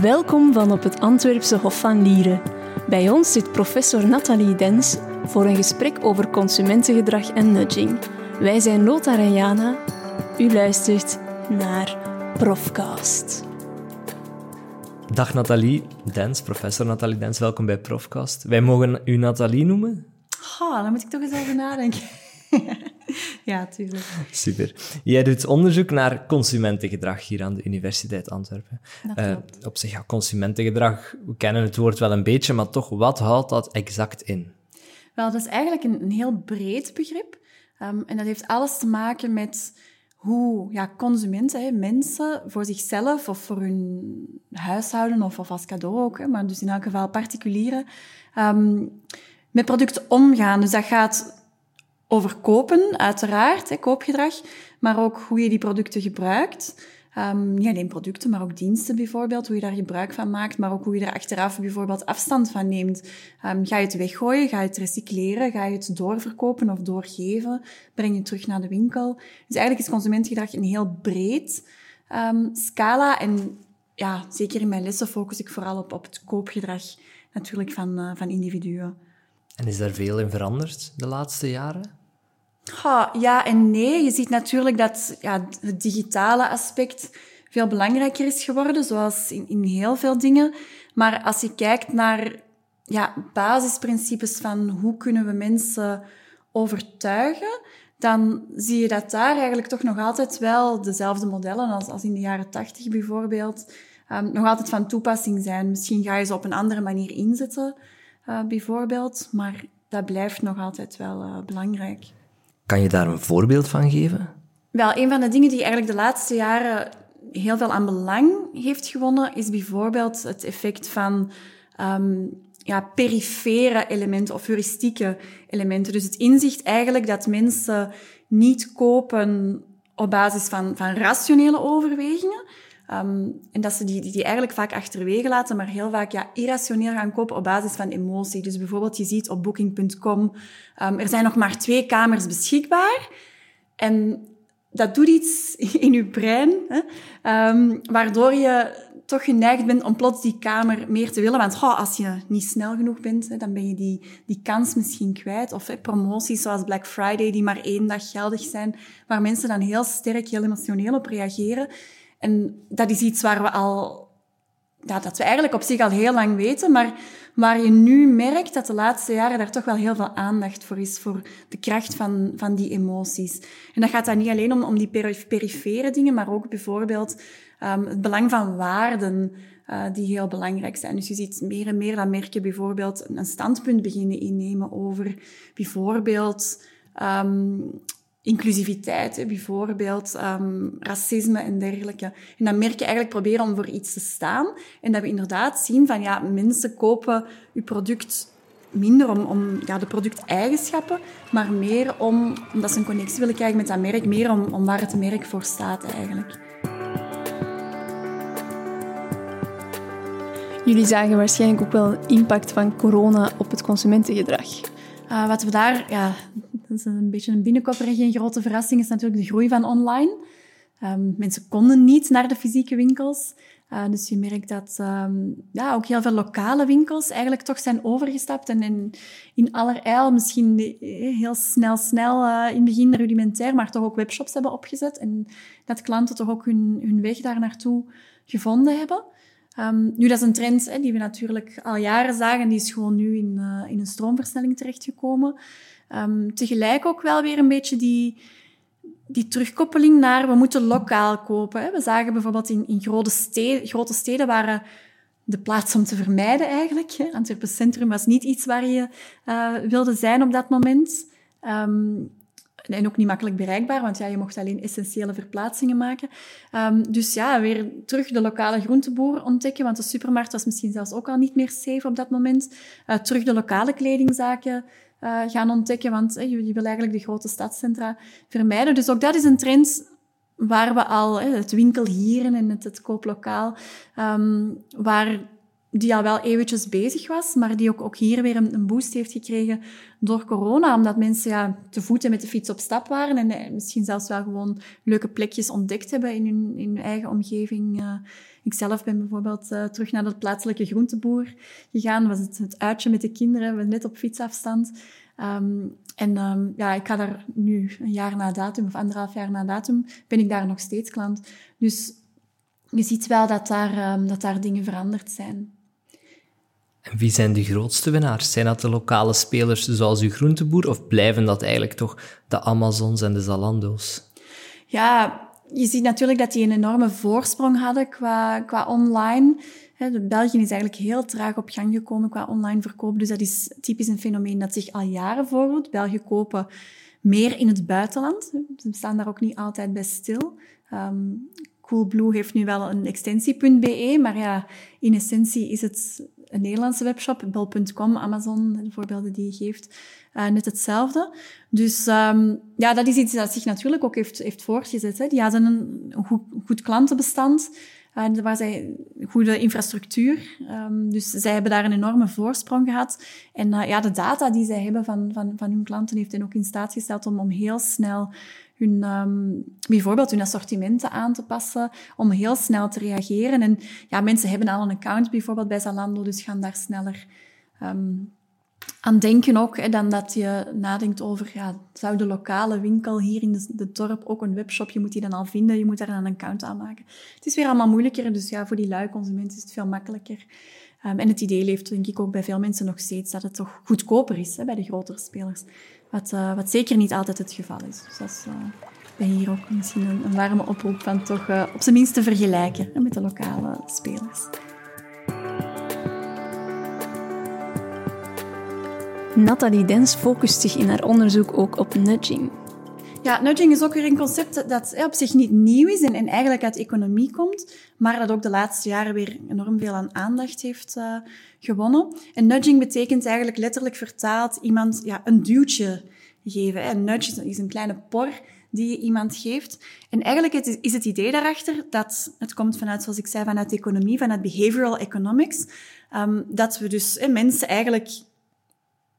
Welkom van op het Antwerpse Hof van Lieren. Bij ons zit professor Nathalie Dens voor een gesprek over consumentengedrag en nudging. Wij zijn Lothar en Jana. U luistert naar Profcast. Dag Nathalie Dens, professor Nathalie Dens, welkom bij Profcast. Wij mogen u Nathalie noemen? Oh, daar moet ik toch eens over nadenken. ja, tuurlijk. Super. Jij doet onderzoek naar consumentengedrag hier aan de Universiteit Antwerpen. Uh, op zich, ja, consumentengedrag, we kennen het woord wel een beetje, maar toch, wat houdt dat exact in? Wel, dat is eigenlijk een, een heel breed begrip. Um, en dat heeft alles te maken met hoe ja, consumenten, hè, mensen, voor zichzelf of voor hun huishouden of, of als cadeau ook, hè, maar dus in elk geval particulieren, um, met producten omgaan. Dus dat gaat over kopen, uiteraard, koopgedrag, maar ook hoe je die producten gebruikt. Um, niet alleen producten, maar ook diensten bijvoorbeeld, hoe je daar gebruik van maakt, maar ook hoe je er achteraf bijvoorbeeld afstand van neemt. Um, ga je het weggooien, ga je het recycleren, ga je het doorverkopen of doorgeven, breng je het terug naar de winkel. Dus eigenlijk is consumentgedrag een heel breed um, scala en ja, zeker in mijn lessen focus ik vooral op, op het koopgedrag natuurlijk van, uh, van individuen. En is daar veel in veranderd de laatste jaren? Ja en nee. Je ziet natuurlijk dat ja, het digitale aspect veel belangrijker is geworden, zoals in, in heel veel dingen. Maar als je kijkt naar ja, basisprincipes van hoe kunnen we mensen overtuigen, dan zie je dat daar eigenlijk toch nog altijd wel dezelfde modellen als, als in de jaren tachtig bijvoorbeeld um, nog altijd van toepassing zijn. Misschien ga je ze op een andere manier inzetten, uh, bijvoorbeeld, maar dat blijft nog altijd wel uh, belangrijk. Kan je daar een voorbeeld van geven? Wel, een van de dingen die eigenlijk de laatste jaren heel veel aan belang heeft gewonnen, is bijvoorbeeld het effect van um, ja, perifere elementen of heuristieke elementen. Dus het inzicht eigenlijk dat mensen niet kopen op basis van, van rationele overwegingen, Um, en dat ze die, die, eigenlijk vaak achterwege laten, maar heel vaak ja, irrationeel gaan kopen op basis van emotie. Dus bijvoorbeeld, je ziet op booking.com, um, er zijn nog maar twee kamers beschikbaar. En dat doet iets in je brein, hè, um, waardoor je toch geneigd bent om plots die kamer meer te willen. Want als je niet snel genoeg bent, dan ben je die, die kans misschien kwijt. Of hè, promoties zoals Black Friday, die maar één dag geldig zijn, waar mensen dan heel sterk, heel emotioneel op reageren. En dat is iets waar we al, ja, dat we eigenlijk op zich al heel lang weten, maar waar je nu merkt dat de laatste jaren daar toch wel heel veel aandacht voor is, voor de kracht van, van die emoties. En dat gaat dan niet alleen om, om die perifere dingen, maar ook bijvoorbeeld um, het belang van waarden, uh, die heel belangrijk zijn. Dus je ziet meer en meer dat merken bijvoorbeeld een standpunt beginnen innemen over bijvoorbeeld um, inclusiviteit, bijvoorbeeld um, racisme en dergelijke. En dan merk je eigenlijk proberen om voor iets te staan. En dat we inderdaad zien van ja, mensen kopen je product minder om, om ja, de producteigenschappen, maar meer om, omdat ze een connectie willen krijgen met dat merk, meer om, om waar het merk voor staat eigenlijk. Jullie zagen waarschijnlijk ook wel impact van corona op het consumentengedrag. Uh, wat we daar ja, dat is een beetje een binnenkopper en grote verrassing, is natuurlijk de groei van online. Um, mensen konden niet naar de fysieke winkels. Uh, dus je merkt dat um, ja, ook heel veel lokale winkels eigenlijk toch zijn overgestapt en in, in allerijl misschien eh, heel snel, snel uh, in het begin rudimentair, maar toch ook webshops hebben opgezet en dat klanten toch ook hun, hun weg daar naartoe gevonden hebben. Um, nu, dat is een trend hè, die we natuurlijk al jaren zagen, die is gewoon nu in, in een stroomversnelling terechtgekomen. Um, tegelijk ook wel weer een beetje die, die terugkoppeling naar we moeten lokaal kopen. Hè. We zagen bijvoorbeeld in, in grote, steden, grote steden waren de plaats om te vermijden eigenlijk. Hè. Antwerpen Centrum was niet iets waar je uh, wilde zijn op dat moment. Um, en ook niet makkelijk bereikbaar, want ja, je mocht alleen essentiële verplaatsingen maken. Um, dus ja, weer terug de lokale groenteboer ontdekken, want de supermarkt was misschien zelfs ook al niet meer safe op dat moment. Uh, terug de lokale kledingzaken uh, gaan ontdekken, want uh, je, wil eigenlijk de grote stadscentra vermijden. Dus ook dat is een trend waar we al, het winkelhieren en het, het kooplokaal, um, waar die al wel eventjes bezig was, maar die ook, ook hier weer een, een, boost heeft gekregen door corona, omdat mensen ja, te voet en met de fiets op stap waren en eh, misschien zelfs wel gewoon leuke plekjes ontdekt hebben in hun, in hun eigen omgeving. Uh, ik zelf ben bijvoorbeeld uh, terug naar de plaatselijke groenteboer gegaan, was het, het uitje met de kinderen, we net op fietsafstand. Um, en um, ja, ik ga daar nu een jaar na datum, of anderhalf jaar na datum, ben ik daar nog steeds klant. Dus je ziet wel dat daar, um, dat daar dingen veranderd zijn. En wie zijn de grootste winnaars? Zijn dat de lokale spelers zoals uw groenteboer, of blijven dat eigenlijk toch de Amazons en de Zalando's? Ja, je ziet natuurlijk dat die een enorme voorsprong hadden qua, qua online. België is eigenlijk heel traag op gang gekomen qua online verkoop. Dus dat is typisch een fenomeen dat zich al jaren voordoet. België kopen meer in het buitenland. Ze staan daar ook niet altijd bij stil. Um, Coolblue heeft nu wel een extensie.be, maar ja, in essentie is het een Nederlandse webshop, bol.com, Amazon, de voorbeelden die je geeft, uh, net hetzelfde. Dus um, ja, dat is iets dat zich natuurlijk ook heeft, heeft voortgezet. Die hadden een goed, klantenbestand, uh, waar zij goede infrastructuur. Um, dus zij hebben daar een enorme voorsprong gehad. En uh, ja, de data die zij hebben van, van, van hun klanten heeft hen ook in staat gesteld om, om heel snel hun, um, bijvoorbeeld hun assortimenten aan te passen, om heel snel te reageren. En ja, mensen hebben al een account bijvoorbeeld bij Zalando, dus gaan daar sneller um, aan denken ook, hè, dan dat je nadenkt over, ja, zou de lokale winkel hier in de, dorp ook een webshop, je moet die dan al vinden, je moet daar een account aanmaken. Het is weer allemaal moeilijker, dus ja, voor die lui consumenten is het veel makkelijker. Um, en het idee leeft denk ik ook bij veel mensen nog steeds dat het toch goedkoper is hè, bij de grotere spelers. Wat, uh, wat zeker niet altijd het geval is. Dus dat is uh, bij hier ook misschien een, warme oproep toch uh, op zijn minst te vergelijken met de lokale spelers. Nathalie Dens focust zich in haar onderzoek ook op nudging. Ja, nudging is ook weer een concept dat op zich niet nieuw is en, en, eigenlijk uit economie komt, maar dat ook de laatste jaren weer enorm veel aan aandacht heeft uh, gewonnen. En nudging betekent eigenlijk letterlijk vertaald iemand ja, een duwtje geven. Een nudge is een kleine por die je iemand geeft. En eigenlijk is het idee daarachter dat, het komt vanuit, zoals ik zei, vanuit economie, vanuit behavioral economics, um, dat we dus eh, mensen eigenlijk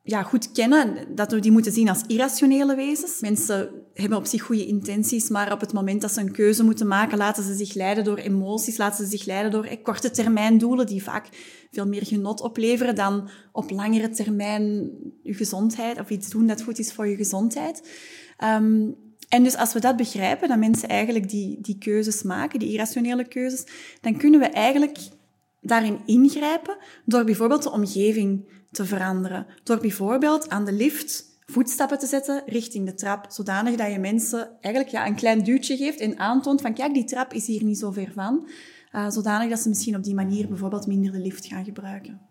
ja, goed kennen, dat we die moeten zien als irrationele wezens. Mensen hebben op zich goede intenties, maar op het moment dat ze een keuze moeten maken, laten ze zich leiden door emoties, laten ze zich leiden door eh, korte termijn doelen die vaak veel meer genot opleveren dan op langere termijn je gezondheid of iets doen dat goed is voor je gezondheid. Um, en dus als we dat begrijpen, dat mensen eigenlijk die, die keuzes maken, die irrationele keuzes, dan kunnen we eigenlijk daarin ingrijpen door bijvoorbeeld de omgeving te veranderen. Door bijvoorbeeld aan de lift voetstappen te zetten richting de trap, zodanig dat je mensen eigenlijk ja, een klein duwtje geeft en aantoont van kijk, die trap is hier niet zo ver van. Uh, zodanig dat ze misschien op die manier bijvoorbeeld minder de lift gaan gebruiken.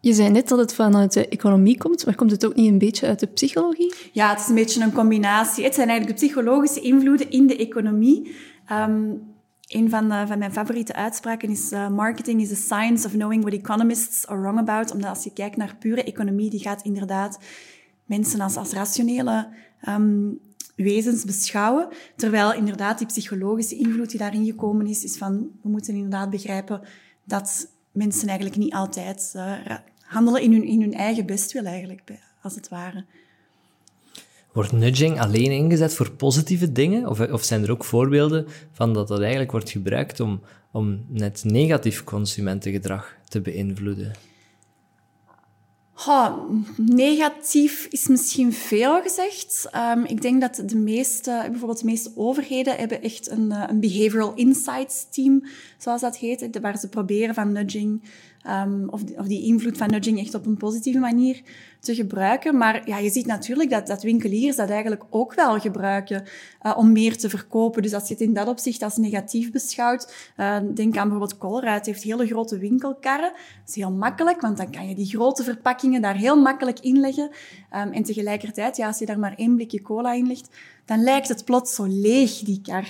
Je zei net dat het vanuit de economie komt, maar komt het ook niet een beetje uit de psychologie? Ja, het is een beetje een combinatie. Het zijn eigenlijk de psychologische invloeden in de economie. Um, een van, de, van mijn favoriete uitspraken is: uh, Marketing is the science of knowing what economists are wrong about. Omdat als je kijkt naar pure economie, die gaat inderdaad mensen als, als rationele um, wezens beschouwen. Terwijl inderdaad die psychologische invloed die daarin gekomen is, is van we moeten inderdaad begrijpen dat mensen eigenlijk niet altijd uh, handelen in hun, in hun eigen bestwil, eigenlijk, als het ware. Wordt nudging alleen ingezet voor positieve dingen? Of, of zijn er ook voorbeelden van dat dat eigenlijk wordt gebruikt om, om net negatief consumentengedrag te beïnvloeden? Negatief is misschien veel gezegd. Um, ik denk dat de meeste, bijvoorbeeld de meeste overheden hebben echt een, eh, een behavioral insights team, zoals dat heet, waar ze proberen van nudging um, of, die, of, die, invloed van nudging echt op een positieve manier te gebruiken. Maar ja, je ziet natuurlijk dat, dat winkeliers dat eigenlijk ook wel gebruiken uh, om meer te verkopen. Dus als je het in dat opzicht als negatief beschouwt, uh, denk aan bijvoorbeeld Colruyt heeft hele grote winkelkarren. Dat is heel makkelijk, want dan kan je die grote verpakkingen daar heel makkelijk inleggen. Um, en tegelijkertijd, ja, als je daar maar één blikje cola in legt, dan lijkt het plots zo leeg, die kar.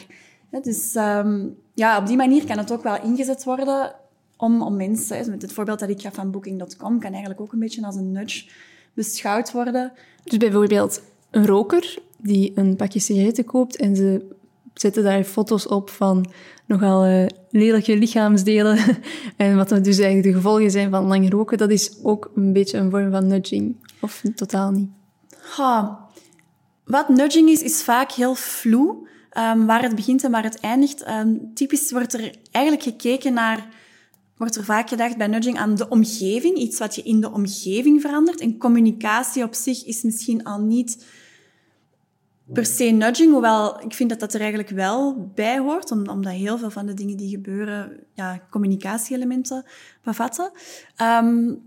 Dus um, ja, op die manier kan het ook wel ingezet worden om, om mensen, met het voorbeeld dat ik ga van Booking.com, kan eigenlijk ook een beetje als een nudge beschouwd worden. Dus bijvoorbeeld een roker die een pakje sigaretten koopt en ze zetten daar foto's op van nogal uh, lelijke lichaamsdelen. en wat dus eigenlijk de gevolgen zijn van lang roken, dat is ook een beetje een vorm van nudging. Of totaal niet? Ha. Wat nudging is, is vaak heel vloe. Um, waar het begint en waar het eindigt. Um, typisch wordt er eigenlijk gekeken naar, wordt er vaak gedacht bij nudging aan de omgeving, iets wat je in de omgeving verandert. En communicatie op zich is misschien al niet per se nudging, hoewel ik vind dat dat er eigenlijk wel bij hoort, omdat heel veel van de dingen die gebeuren ja, communicatie-elementen bevatten. Um,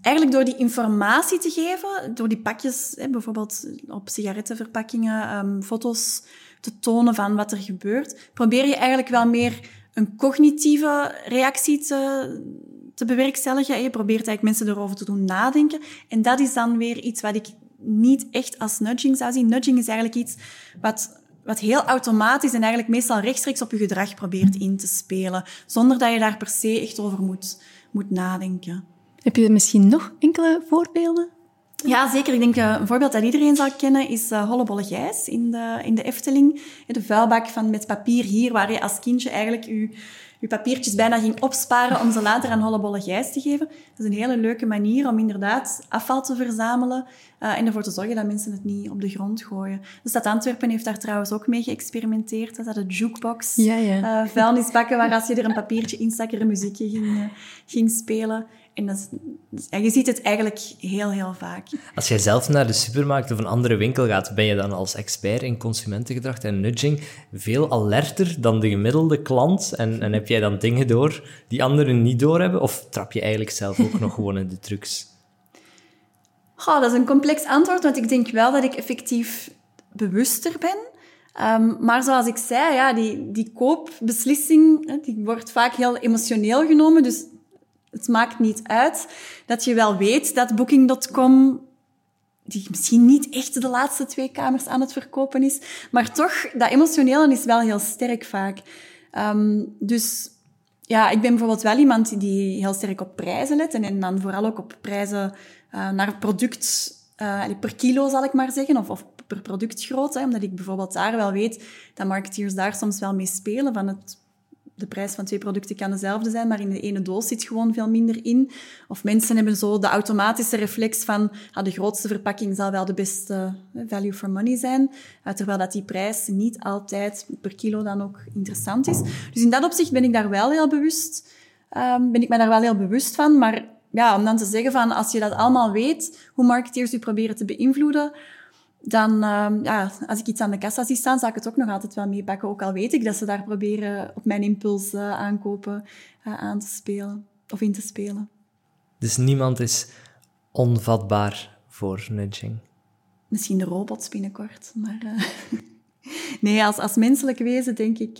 eigenlijk door die informatie te geven, door die pakjes, bijvoorbeeld op sigarettenverpakkingen, um, foto's te tonen van wat er gebeurt, probeer je eigenlijk wel meer een cognitieve reactie te, te bewerkstelligen. Je probeert eigenlijk mensen erover te doen nadenken. En dat is dan weer iets wat ik niet echt als nudging zou zien. Nudging is eigenlijk iets wat, wat heel automatisch en eigenlijk meestal rechtstreeks op je gedrag probeert in te spelen, zonder dat je daar per se echt over moet, moet nadenken. Heb je misschien nog enkele voorbeelden? Ja, zeker. Ik denk uh, een voorbeeld dat iedereen zal kennen is uh, Hollebolle Gijs in de, in de Efteling. De vuilbak van met papier hier, waar je als kindje eigenlijk je je papiertjes bijna ging opsparen om ze later aan hollebolle gijs te geven. Dat is een hele leuke manier om inderdaad afval te verzamelen uh, en ervoor te zorgen dat mensen het niet op de grond gooien. De stad Antwerpen heeft daar trouwens ook mee geëxperimenteerd. Dat is de jukebox, ja, ja. Uh, vuilnisbakken, waar als je er een papiertje in stak, er een muziekje ging, ging spelen. En, dat is, en je ziet het eigenlijk heel, heel vaak. Als jij zelf naar de supermarkt of een andere winkel gaat, ben je dan als expert in consumentengedrag en nudging veel alerter dan de gemiddelde klant? En, en heb jij dan dingen door die anderen niet doorhebben? Of trap je eigenlijk zelf ook nog gewoon in de trucs? Goh, dat is een complex antwoord, want ik denk wel dat ik effectief bewuster ben. Um, maar zoals ik zei, ja, die, die koopbeslissing die wordt vaak heel emotioneel genomen. Dus het maakt niet uit dat je wel weet dat Booking.com die misschien niet echt de laatste twee kamers aan het verkopen is, maar toch, dat emotionele is wel heel sterk vaak. Um, dus ja, ik ben bijvoorbeeld wel iemand die heel sterk op prijzen let en, dan vooral ook op prijzen uh, naar product uh, per kilo, zal ik maar zeggen, of, of per productgrootte, omdat ik bijvoorbeeld daar wel weet dat marketeers daar soms wel mee spelen van het de prijs van twee producten kan dezelfde zijn, maar in de ene doos zit gewoon veel minder in. Of mensen hebben zo de automatische reflex van ah, de grootste verpakking zal wel de beste eh, value for money zijn, uh, terwijl dat die prijs niet altijd per kilo dan ook interessant is. Dus in dat opzicht ben ik daar wel heel bewust, um, ben ik mij daar wel heel bewust van, maar ja, om dan te zeggen van als je dat allemaal weet, hoe marketeers u proberen te beïnvloeden, dan, uh, ja, als ik iets aan de kassa zie staan, zou ik het ook nog altijd wel meepakken. Ook al weet ik dat ze daar proberen op mijn impuls uh, aankopen uh, aan te spelen of in te spelen. Dus niemand is onvatbaar voor nudging? Misschien de robots binnenkort, maar... Eh, nee, als, als menselijk wezen denk ik,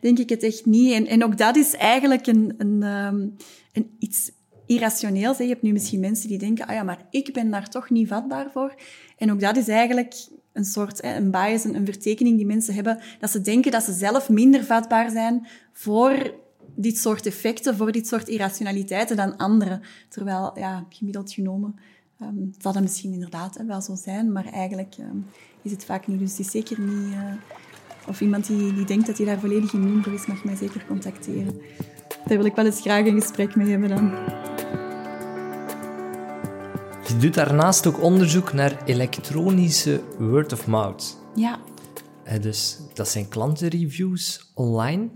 denk ik het echt niet. En, en ook dat is eigenlijk een, een, um, een iets irrationeels. Je hebt nu misschien mensen die denken, ah ja, maar ik ben daar toch niet vatbaar voor. En ook dat is eigenlijk een soort een bias, een, vertekening die mensen hebben, dat ze denken dat ze zelf minder vatbaar zijn voor dit soort effecten, voor dit soort irrationaliteiten dan anderen. Terwijl, ja, gemiddeld genomen, um, zal dat misschien inderdaad wel zo zijn, maar eigenlijk um, is het vaak niet. Dus is zeker niet... Uh, of iemand die, die denkt dat hij daar volledig immuun voor is, mag mij zeker contacteren. Daar wil ik wel eens graag een gesprek mee hebben dan. Je doet daarnaast ook onderzoek naar elektronische word of mouth. Ja. Dus dat zijn klantenreviews online?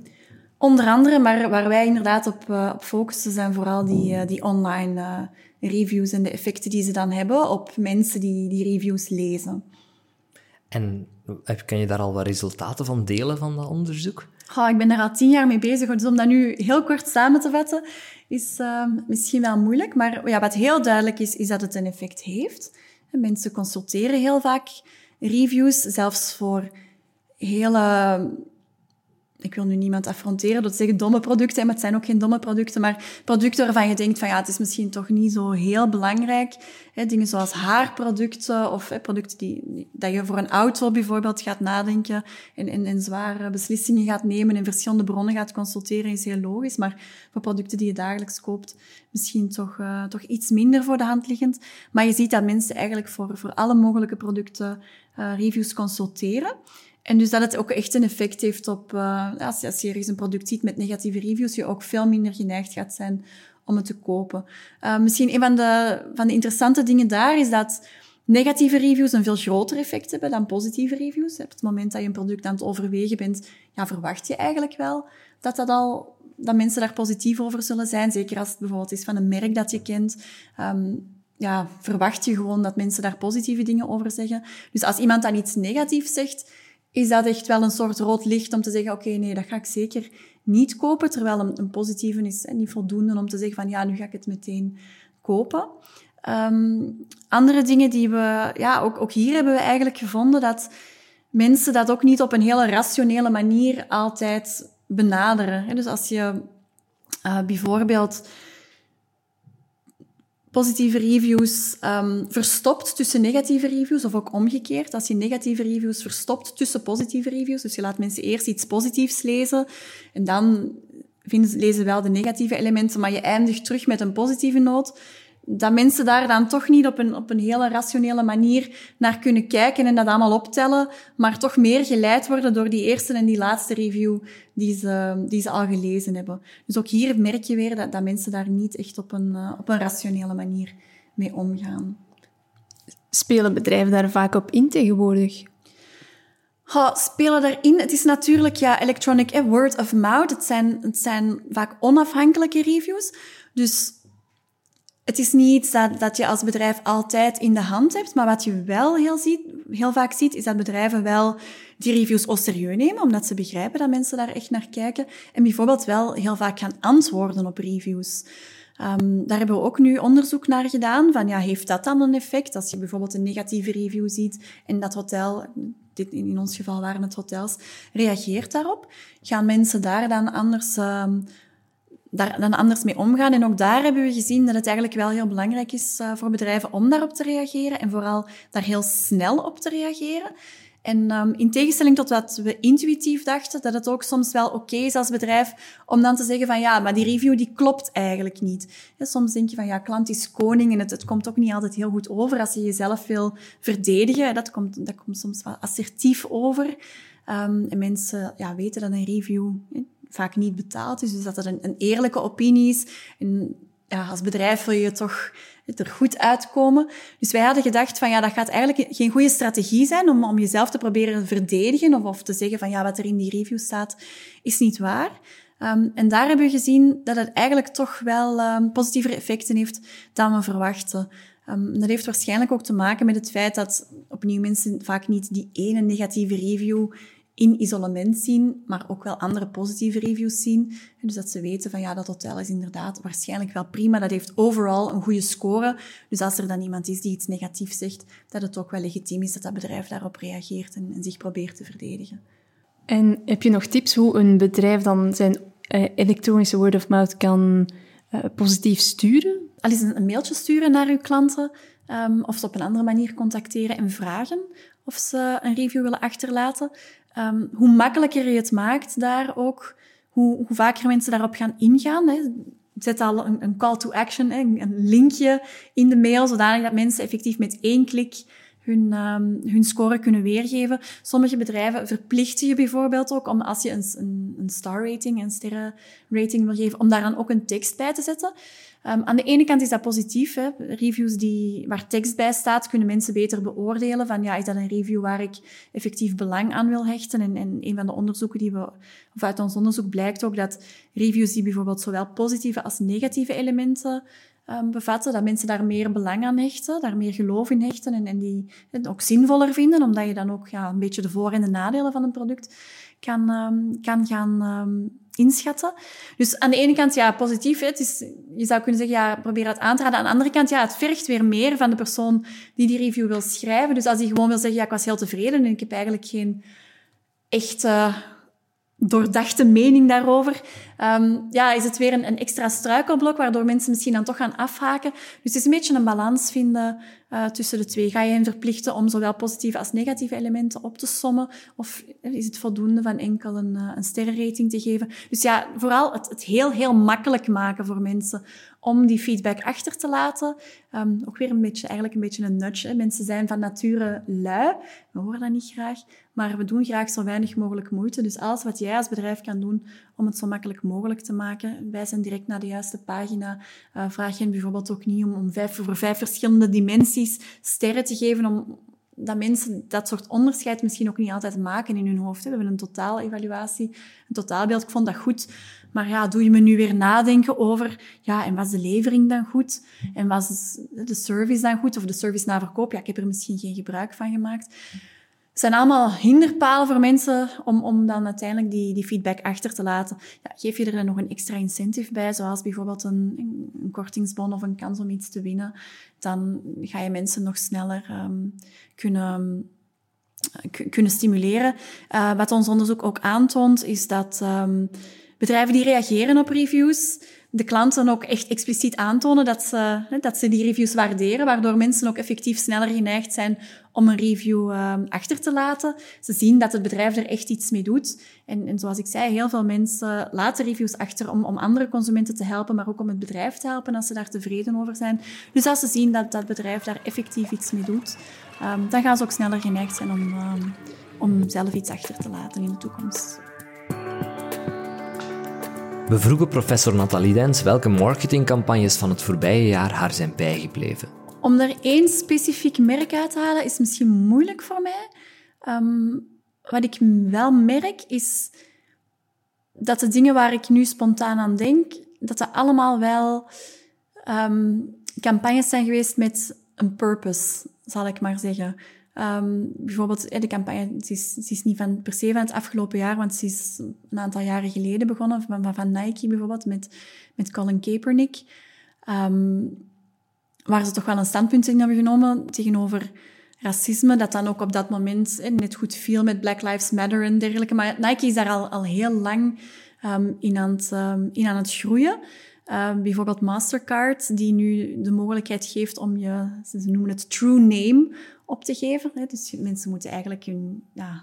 Onder andere, maar waar wij inderdaad op, uh, op focussen zijn vooral die, uh, die online uh, reviews en de effecten die ze dan hebben op mensen die die reviews lezen. En kan je daar al wat resultaten van delen van dat onderzoek? Oh, ik ben daar al tien jaar mee bezig, dus om dat nu heel kort samen te vatten, is uh, misschien wel moeilijk. Maar ja, wat heel duidelijk is, is dat het een effect heeft. Mensen consulteren heel vaak reviews, zelfs voor hele ik wil nu niemand affronteren te zeggen domme producten, maar het zijn ook geen domme producten, maar producten waarvan je denkt van ja, het is misschien toch niet zo heel belangrijk. Dingen zoals haarproducten of producten die, dat je voor een auto bijvoorbeeld gaat nadenken en, en, zware beslissingen gaat nemen en verschillende bronnen gaat consulteren, is heel logisch. Maar voor producten die je dagelijks koopt, misschien toch, uh, toch iets minder voor de hand liggend. Maar je ziet dat mensen eigenlijk voor, voor alle mogelijke producten uh, reviews consulteren. En dus dat het ook echt een effect heeft op, uh, als, je, als je een product ziet met negatieve reviews, je ook veel minder geneigd gaat zijn om het te kopen. Uh, misschien een van de, van de interessante dingen daar is dat negatieve reviews een veel groter effect hebben dan positieve reviews. Op het moment dat je een product aan het overwegen bent, ja, verwacht je eigenlijk wel dat, dat, al, dat mensen daar positief over zullen zijn. Zeker als het bijvoorbeeld is van een merk dat je kent. Um, ja, verwacht je gewoon dat mensen daar positieve dingen over zeggen. Dus als iemand dan iets negatiefs zegt, is dat echt wel een soort rood licht om te zeggen, oké, nee, dat ga ik zeker niet kopen. Terwijl een, een positieve is niet voldoende om te zeggen van, ja, nu ga ik het meteen kopen. Um, andere dingen die we, ja, ook, ook hier hebben we eigenlijk gevonden dat mensen dat ook niet op een hele rationele manier altijd benaderen. Dus als je uh, bijvoorbeeld positieve reviews um, verstopt tussen negatieve reviews, of ook omgekeerd. Als je negatieve reviews verstopt tussen positieve reviews, dus je laat mensen eerst iets positiefs lezen en dan vinden, lezen wel de negatieve elementen, maar je eindigt terug met een positieve noot, dat mensen daar dan toch niet op een, op een hele rationele manier naar kunnen kijken en dat allemaal optellen, maar toch meer geleid worden door die eerste en die laatste review die ze, die ze al gelezen hebben. Dus ook hier merk je weer dat, dat mensen daar niet echt op een, uh, op een rationele manier mee omgaan. Spelen bedrijven daar vaak op in tegenwoordig? Ha, spelen daarin. Het is natuurlijk ja, electronic eh, word of mouth. Het zijn, het zijn vaak onafhankelijke reviews. Dus het is niet iets dat, dat je als bedrijf altijd in de hand hebt, maar wat je wel heel, ziet, heel vaak ziet, is dat bedrijven wel die reviews au serieus nemen, omdat ze begrijpen dat mensen daar echt naar kijken. En bijvoorbeeld wel heel vaak gaan antwoorden op reviews. Um, daar hebben we ook nu onderzoek naar gedaan, van ja, heeft dat dan een effect? Als je bijvoorbeeld een negatieve review ziet en dat hotel, dit in ons geval waren het hotels, reageert daarop, gaan mensen daar dan anders... Um, daar dan anders mee omgaan. En ook daar hebben we gezien dat het eigenlijk wel heel belangrijk is uh, voor bedrijven om daarop te reageren en vooral daar heel snel op te reageren. En um, in tegenstelling tot wat we intuïtief dachten, dat het ook soms wel oké is als bedrijf om dan te zeggen van ja, maar die review die klopt eigenlijk niet. Soms denk je van ja, klant is koning en het, komt ook niet altijd heel goed over als je jezelf wil verdedigen. Dat komt, dat komt soms wel assertief over. Um, en mensen ja, weten dat een review vaak niet betaald is. Dus dat het een, een eerlijke opinie is. En ja, als bedrijf wil je toch er goed uitkomen. Dus wij hadden gedacht van ja, dat gaat eigenlijk geen goede strategie zijn om, om jezelf te proberen te verdedigen of, of te zeggen van ja, wat er in die review staat is niet waar. Um, en daar hebben we gezien dat het eigenlijk toch wel um, positievere effecten heeft dan we verwachten. Um, dat heeft waarschijnlijk ook te maken met het feit dat opnieuw mensen vaak niet die ene negatieve review in isolement zien, maar ook wel andere positieve reviews zien. Dus dat ze weten van ja, dat hotel is inderdaad waarschijnlijk wel prima. Dat heeft overal een goede score. Dus als er dan iemand is die iets negatiefs zegt, dat het ook wel legitiem is dat dat bedrijf daarop reageert en, en zich probeert te verdedigen. En heb je nog tips hoe een bedrijf dan zijn uh, elektronische word of mouth kan uh, positief sturen? Al eens een, mailtje sturen naar uw klanten um, of ze op een andere manier contacteren en vragen of ze een review willen achterlaten. Um, hoe makkelijker je het maakt daar ook, hoe, hoe vaker mensen daarop gaan ingaan. Hè. Zet al een, call to action, een linkje in de mail, zodanig dat mensen effectief met één klik hun, um, hun score kunnen weergeven. Sommige bedrijven verplichten je bijvoorbeeld ook om als je een, een, een star rating, een sterrenrating wil geven, om daar dan ook een tekst bij te zetten. Um, aan de ene kant is dat positief. Hè. Reviews die, waar tekst bij staat, kunnen mensen beter beoordelen van ja, is dat een review waar ik effectief belang aan wil hechten. En, en een van de onderzoeken die we, of uit ons onderzoek blijkt ook dat reviews die bijvoorbeeld zowel positieve als negatieve elementen um, bevatten, dat mensen daar meer belang aan hechten, daar meer geloof in hechten en, en die het ook zinvoller vinden, omdat je dan ook ja, een beetje de voor- en de nadelen van een product kan, um, kan gaan inschatten. Dus aan de ene kant, ja, positief. Is, je zou kunnen zeggen, ja, probeer dat aan te raden. Aan de andere kant, ja, het vergt weer meer van de persoon die die review wil schrijven. Dus als hij gewoon wil zeggen, ja, ik was heel tevreden en ik heb eigenlijk geen echte doordachte mening daarover, um, ja, is het weer een, extra struikelblok, waardoor mensen misschien dan toch gaan afhaken. Dus het is een beetje een balans vinden uh, tussen de twee. Ga je hen verplichten om zowel positieve als negatieve elementen op te sommen? Of is het voldoende van enkel een, uh, een sterrenrating te geven? Dus ja, vooral het, het heel, heel makkelijk maken voor mensen om die feedback achter te laten. Um, ook weer een beetje, eigenlijk een beetje een nudge. Mensen zijn van nature lui. We horen dat niet graag. Maar we doen graag zo weinig mogelijk moeite. Dus alles wat jij als bedrijf kan doen om het zo makkelijk mogelijk te maken. Wij zijn direct naar de juiste pagina. Uh, vraag je bijvoorbeeld ook niet om, om vijf, voor vijf verschillende dimensies sterren te geven om, dat mensen dat soort onderscheid misschien ook niet altijd maken in hun hoofd. We hebben een totaal-evaluatie, een totaalbeeld. Ik vond dat goed. Maar ja, doe je me nu weer nadenken over, ja, en was de levering dan goed? En was de service dan goed? Of de service na verkoop? Ja, ik heb er misschien geen gebruik van gemaakt. Het zijn allemaal hinderpalen voor mensen om, om dan uiteindelijk die, die feedback achter te laten. Ja, geef je er dan nog een extra incentive bij, zoals bijvoorbeeld een, kortingsbon of een kans om iets te winnen, dan ga je mensen nog sneller um, kunnen, kunnen stimuleren. Uh, wat ons onderzoek ook aantoont, is dat um, bedrijven die reageren op reviews, de klanten ook echt expliciet aantonen dat ze, dat ze die reviews waarderen, waardoor mensen ook effectief sneller geneigd zijn om een review uh, achter te laten. Ze zien dat het bedrijf er echt iets mee doet. En, en zoals ik zei, heel veel mensen laten reviews achter om, om andere consumenten te helpen, maar ook om het bedrijf te helpen als ze daar tevreden over zijn. Dus als ze zien dat dat bedrijf daar effectief iets mee doet, um, dan gaan ze ook sneller geneigd zijn om, um, om zelf iets achter te laten in de toekomst. We vroegen professor Nathalie Dens welke marketingcampagnes van het voorbije jaar haar zijn bijgebleven. Om er één specifiek merk uit te halen is misschien moeilijk voor mij. Um, wat ik wel merk is dat de dingen waar ik nu spontaan aan denk, dat dat allemaal wel um, campagnes zijn geweest met een purpose, zal ik maar zeggen. Um, bijvoorbeeld, de campagne ze is, is niet van, per se van het afgelopen jaar, want ze is een aantal jaren geleden begonnen, van, van Nike bijvoorbeeld, met, met Colin Kaepernick. Um, waar ze toch wel een standpunt in hebben genomen tegenover racisme, dat dan ook op dat moment eh, net goed viel met Black Lives Matter en dergelijke. Maar Nike is daar al, al heel lang um, in, aan het, in aan het groeien. Um, bijvoorbeeld Mastercard, die nu de mogelijkheid geeft om je, ze noemen het true name, op te geven. Dus mensen moeten eigenlijk hun, ja,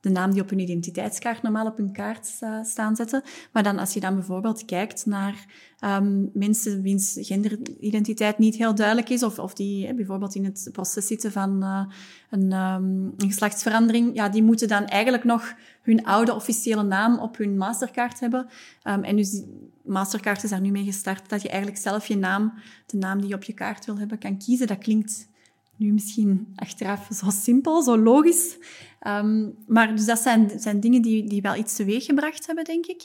de naam die op hun identiteitskaart normaal op hun kaart staan zetten. Maar dan als je dan bijvoorbeeld kijkt naar um, mensen wiens genderidentiteit niet heel duidelijk is, of, of die bijvoorbeeld in het proces zitten van uh, een, um, een, geslachtsverandering, ja, die moeten dan eigenlijk nog hun oude officiële naam op hun masterkaart hebben. Um, en dus Mastercard is daar nu mee gestart, dat je eigenlijk zelf je naam, de naam die je op je kaart wil hebben, kan kiezen. Dat klinkt nu misschien achteraf zo simpel, zo logisch. Um, maar dus dat zijn, zijn dingen die, die wel iets teweeggebracht hebben, denk ik.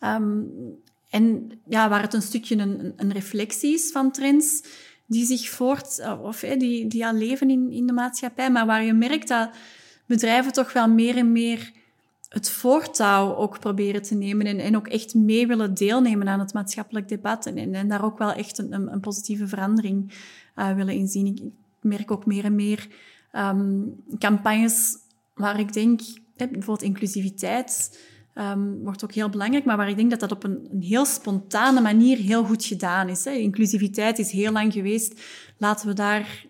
Um, en ja, waar het een stukje een, een reflectie is van trends die zich voort, of die, die al leven in, in de maatschappij, maar waar je merkt dat bedrijven toch wel meer en meer het voortouw ook proberen te nemen en, en ook echt mee willen deelnemen aan het maatschappelijk debat en, en, daar ook wel echt een, een, positieve verandering uh, willen inzien. Merk ook meer en meer um, campagnes waar ik denk, bijvoorbeeld inclusiviteit um, wordt ook heel belangrijk, maar waar ik denk dat dat op een, een heel spontane manier heel goed gedaan is. Hè. Inclusiviteit is heel lang geweest. Laten we daar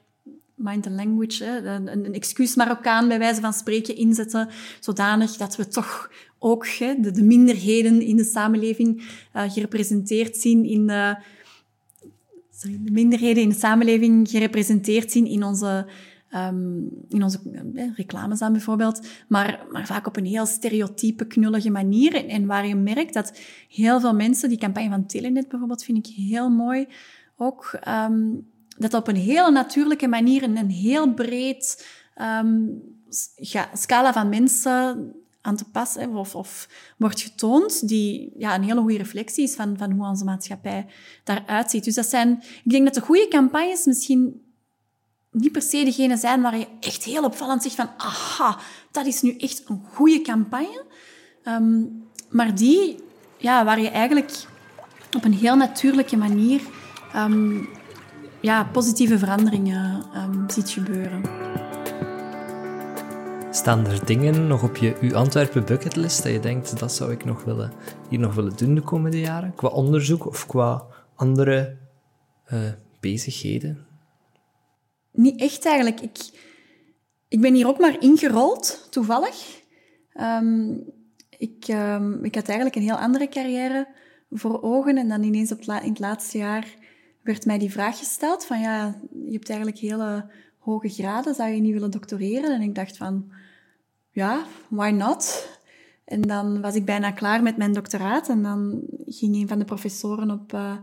mind the language, hè, een, excuus Marokkaan bij wijze van spreken inzetten, zodanig dat we toch ook hè, de, de, minderheden in de samenleving uh, gerepresenteerd zien in de, minderheden in de samenleving gerepresenteerd zien in onze Um, in onze eh, reclames bijvoorbeeld, maar, maar vaak op een heel stereotype, knullige manier. En, waar je merkt dat heel veel mensen, die campagne van Telenet bijvoorbeeld, vind ik heel mooi, ook um, dat op een hele natuurlijke manier een, heel breed um, scala van mensen aan te passen of, of wordt getoond, die ja, een hele goede reflectie is van, van hoe onze maatschappij daaruit ziet. Dus dat zijn, ik denk dat de goede campagnes misschien niet per se degene zijn waar je echt heel opvallend zegt van aha, dat is nu echt een goede campagne. Um, maar die, ja, waar je eigenlijk op een heel natuurlijke manier um, ja, positieve veranderingen um, ziet gebeuren. Staan er dingen nog op je uw Antwerpen bucketlist dat je denkt dat zou ik nog willen, hier nog willen doen de komende jaren? Qua onderzoek of qua andere uh, bezigheden? Niet echt eigenlijk. Ik, ik ben hier ook maar ingerold, toevallig. Um, ik, um, ik had eigenlijk een heel andere carrière voor ogen en dan ineens op in het laatste jaar werd mij die vraag gesteld van ja, je hebt eigenlijk hele hoge graden, zou je niet willen doctoreren? En ik dacht van, ja, why not? En dan was ik bijna klaar met mijn doctoraat en dan ging een van de professoren op, uh,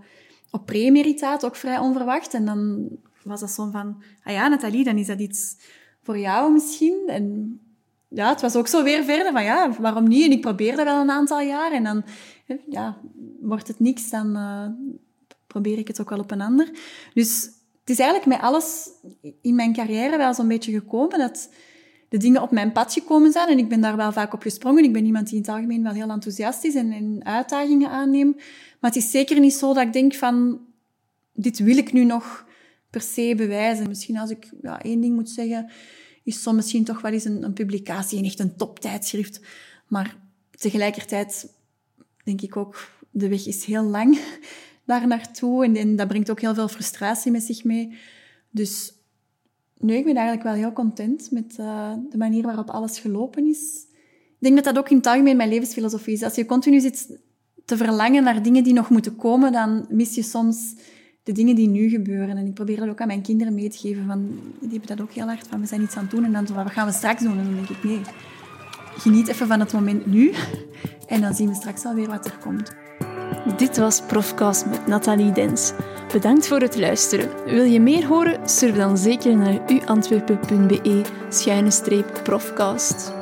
op pre-emeritaat, ook vrij onverwacht. En dan was dat zo van, ah ja, Nathalie, dan is dat iets voor jou misschien. En ja, het was ook zo weer verder van, ja, waarom niet? En ik probeerde wel een aantal jaar en dan, ja, wordt het niks, dan uh, probeer ik het ook wel op een ander. Dus het is eigenlijk met alles in mijn carrière wel zo'n beetje gekomen dat de dingen op mijn pad gekomen zijn. En ik ben daar wel vaak op gesprongen. Ik ben iemand die in het algemeen wel heel enthousiast is en, en uitdagingen aanneemt. Maar het is zeker niet zo dat ik denk van, dit wil ik nu nog per se bewijzen. Misschien als ik ja, één ding moet zeggen, is soms misschien toch wel eens een, een publicatie in echt een toptijdschrift. Maar tegelijkertijd denk ik ook, de weg is heel lang daar naartoe. En, en dat brengt ook heel veel frustratie met zich mee. Dus nu, ik ben eigenlijk wel heel content met uh, de manier waarop alles gelopen is. Ik denk dat dat ook in het algemeen mijn levensfilosofie is. Als je continu zit te verlangen naar dingen die nog moeten komen, dan mis je soms de dingen die nu gebeuren. En ik probeer dat ook aan mijn kinderen mee te geven. Van, die hebben dat ook heel hard van, we zijn iets aan het doen. En dan wat gaan we straks doen? En dan denk ik, nee, geniet even van het moment nu. En dan zien we straks alweer wat er komt. Dit was Profcast met Nathalie Dens. Bedankt voor het luisteren. Wil je meer horen? Surf dan zeker naar uantwerpen.be-profcast.